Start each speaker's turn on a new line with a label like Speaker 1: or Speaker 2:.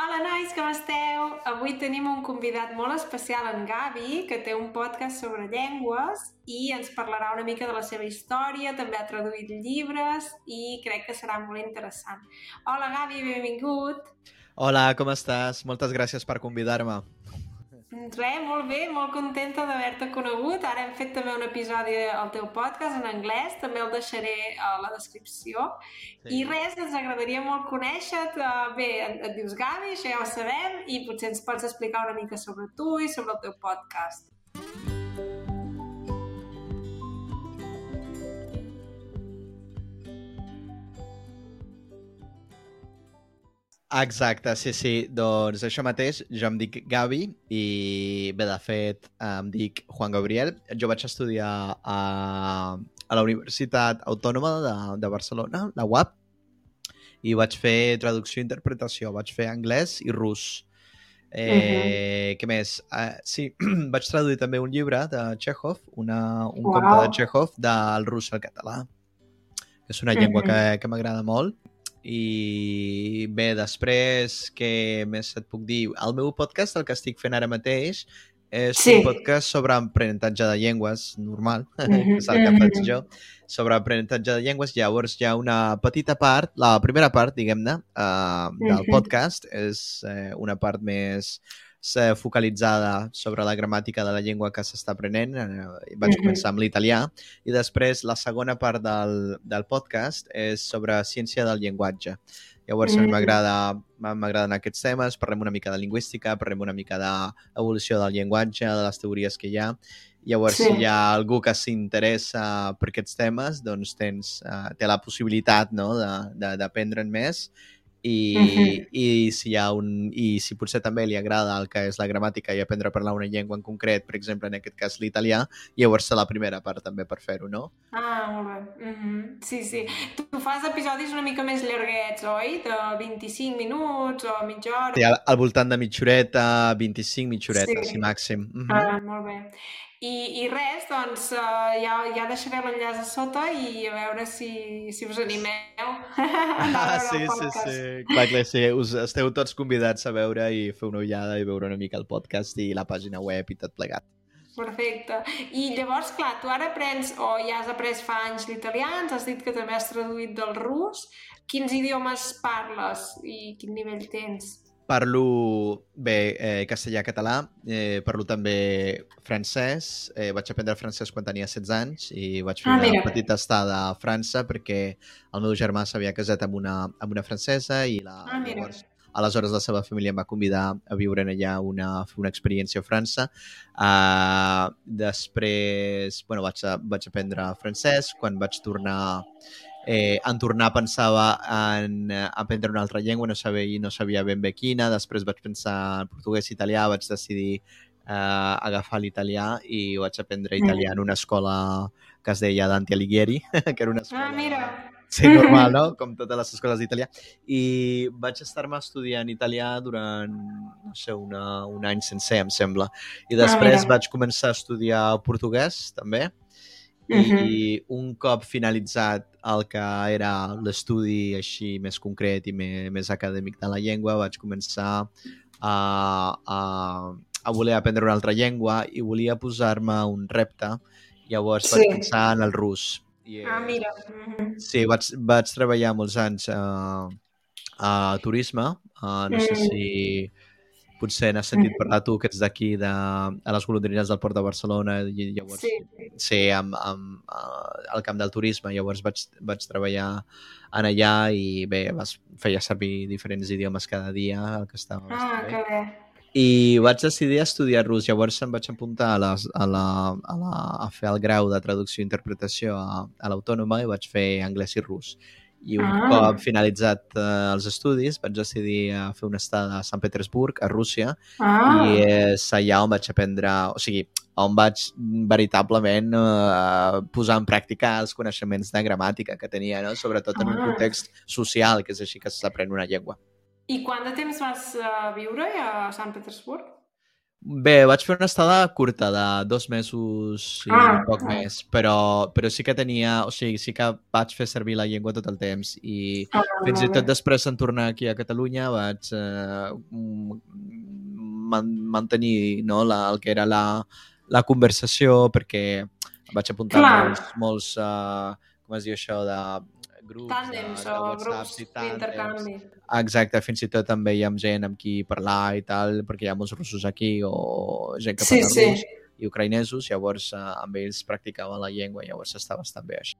Speaker 1: Hola, nois, com esteu? Avui tenim un convidat molt especial, en Gavi, que té un podcast sobre llengües i ens parlarà una mica de la seva història, també ha traduït llibres i crec que serà molt interessant. Hola, Gavi, benvingut.
Speaker 2: Hola, com estàs? Moltes gràcies per convidar-me.
Speaker 1: Res, molt bé, molt contenta d'haver-te conegut. Ara hem fet també un episodi al teu podcast en anglès, també el deixaré a la descripció. Sí. I res, ens agradaria molt conèixer-te. Bé, et dius Gavi, això ja ho sabem, i potser ens pots explicar una mica sobre tu i sobre el teu podcast.
Speaker 2: Exacte, sí, sí. Doncs això mateix, jo em dic Gavi i bé, de fet, em dic Juan Gabriel. Jo vaig estudiar a, a la Universitat Autònoma de, de Barcelona, la UAP, i vaig fer traducció i interpretació. Vaig fer anglès i rus. Eh, uh -huh. Què més? Uh, sí, vaig traduir també un llibre de Chekhov, una, un wow. conte de Chekhov del rus al català, és una llengua uh -huh. que, que m'agrada molt i bé, després, què més et puc dir? El meu podcast, el que estic fent ara mateix, és sí. un podcast sobre aprenentatge de llengües, normal, mm -hmm. que és el que faig jo, sobre aprenentatge de llengües. Llavors hi ha una petita part, la primera part, diguem-ne, uh, del podcast, és uh, una part més focalitzada sobre la gramàtica de la llengua que s'està aprenent. Eh, vaig començar amb l'italià i després la segona part del, del podcast és sobre ciència del llenguatge. Llavors, a mi m'agrada m'agraden aquests temes, parlem una mica de lingüística, parlem una mica d'evolució del llenguatge, de les teories que hi ha. Llavors, sí. si hi ha algú que s'interessa per aquests temes, doncs tens, uh, té la possibilitat no, d'aprendre'n més i, uh -huh. i si hi ha un i si potser també li agrada el que és la gramàtica i aprendre a parlar una llengua en concret, per exemple, en aquest cas l'italià, llavors serà la primera part també per fer-ho, no?
Speaker 1: Ah, molt bé. Uh -huh. Sí, sí. Tu fas episodis una mica més llarguets, oi? De 25 minuts o mitja hora?
Speaker 2: Sí, al, al voltant de mitja horeta, 25 mitja horeta, sí. si màxim.
Speaker 1: Uh -huh. Ah, molt bé. I, i res, doncs uh, ja, ja deixaré l'enllaç a sota i a veure si, si us animeu
Speaker 2: ah, sí, sí, sí, clar que sí, us esteu tots convidats a veure i fer una ullada i veure una mica el podcast i la pàgina web i tot plegat.
Speaker 1: Perfecte. I llavors, clar, tu ara aprens, o ja has après fa anys l'italià, ens has dit que també has traduït del rus. Quins idiomes parles i quin nivell tens?
Speaker 2: Parlo bé eh, castellà-català, eh, parlo també francès. Eh, vaig aprendre francès quan tenia 16 anys i vaig fer ah, una petita estada a França perquè el meu germà s'havia casat amb una, amb una francesa i la, ah, llavors, aleshores la seva família em va convidar a viure allà una, una experiència a França. Uh, després bueno, vaig, a, vaig aprendre francès. Quan vaig tornar eh, en tornar pensava en aprendre una altra llengua, no sabia, no sabia ben bé quina, després vaig pensar en portuguès i italià, vaig decidir eh, agafar l'italià i vaig aprendre italià en una escola que es deia Dante Alighieri, que era una escola...
Speaker 1: Ah, mira!
Speaker 2: Sí, normal, no? Com totes les escoles d'italià. I vaig estar-me estudiant italià durant, no sé, una, un any sencer, em sembla. I ah, després ah, vaig començar a estudiar portuguès, també. Uh -huh. I un cop finalitzat el que era l'estudi així més concret i més, més acadèmic de la llengua, vaig començar a, a, a voler aprendre una altra llengua i volia posar-me un repte. Llavors sí. vaig pensar en el rus.
Speaker 1: I, ah, mira.
Speaker 2: Sí, vaig, vaig treballar molts anys a, a turisme. Uh, no mm. sé si potser n'has sentit parlar tu, que ets d'aquí, de, a les golondrines del Port de Barcelona, i llavors sí, sí amb, amb, uh, al camp del turisme, llavors vaig, vaig treballar en allà i bé, vas, feia servir diferents idiomes cada dia, el que estava
Speaker 1: Ah, que bé.
Speaker 2: I vaig decidir estudiar rus, llavors em vaig apuntar a, les, a, la, a, la, a fer el grau de traducció i interpretació a, a l'Autònoma i vaig fer anglès i rus i un ah. cop finalitzat uh, els estudis vaig decidir a fer una estada a Sant Petersburg, a Rússia, ah. i és allà on vaig aprendre, o sigui, on vaig veritablement uh, posar en pràctica els coneixements de gramàtica que tenia, no? sobretot ah. en un ah. context social, que és així que s'aprèn una llengua.
Speaker 1: I quant de temps vas uh, viure a Sant Petersburg?
Speaker 2: Bé, vaig fer una estada curta de dos mesos i ah, poc ah. més, però, però sí que tenia, o sigui, sí que vaig fer servir la llengua tot el temps i ah, fins i tot després en tornar aquí a Catalunya vaig eh, man mantenir no, la, el que era la, la conversació perquè vaig apuntar Clar. molts, molts uh, com es diu això, de grups,
Speaker 1: tàndems de, de o grups d'intercanvi.
Speaker 2: Exacte, fins i tot també hi ha gent amb qui parlar i tal, perquè hi ha molts russos aquí o gent que
Speaker 1: sí,
Speaker 2: parla
Speaker 1: sí.
Speaker 2: rus i ucraïnesos, llavors eh, amb ells practicava la llengua, llavors està bastant bé això.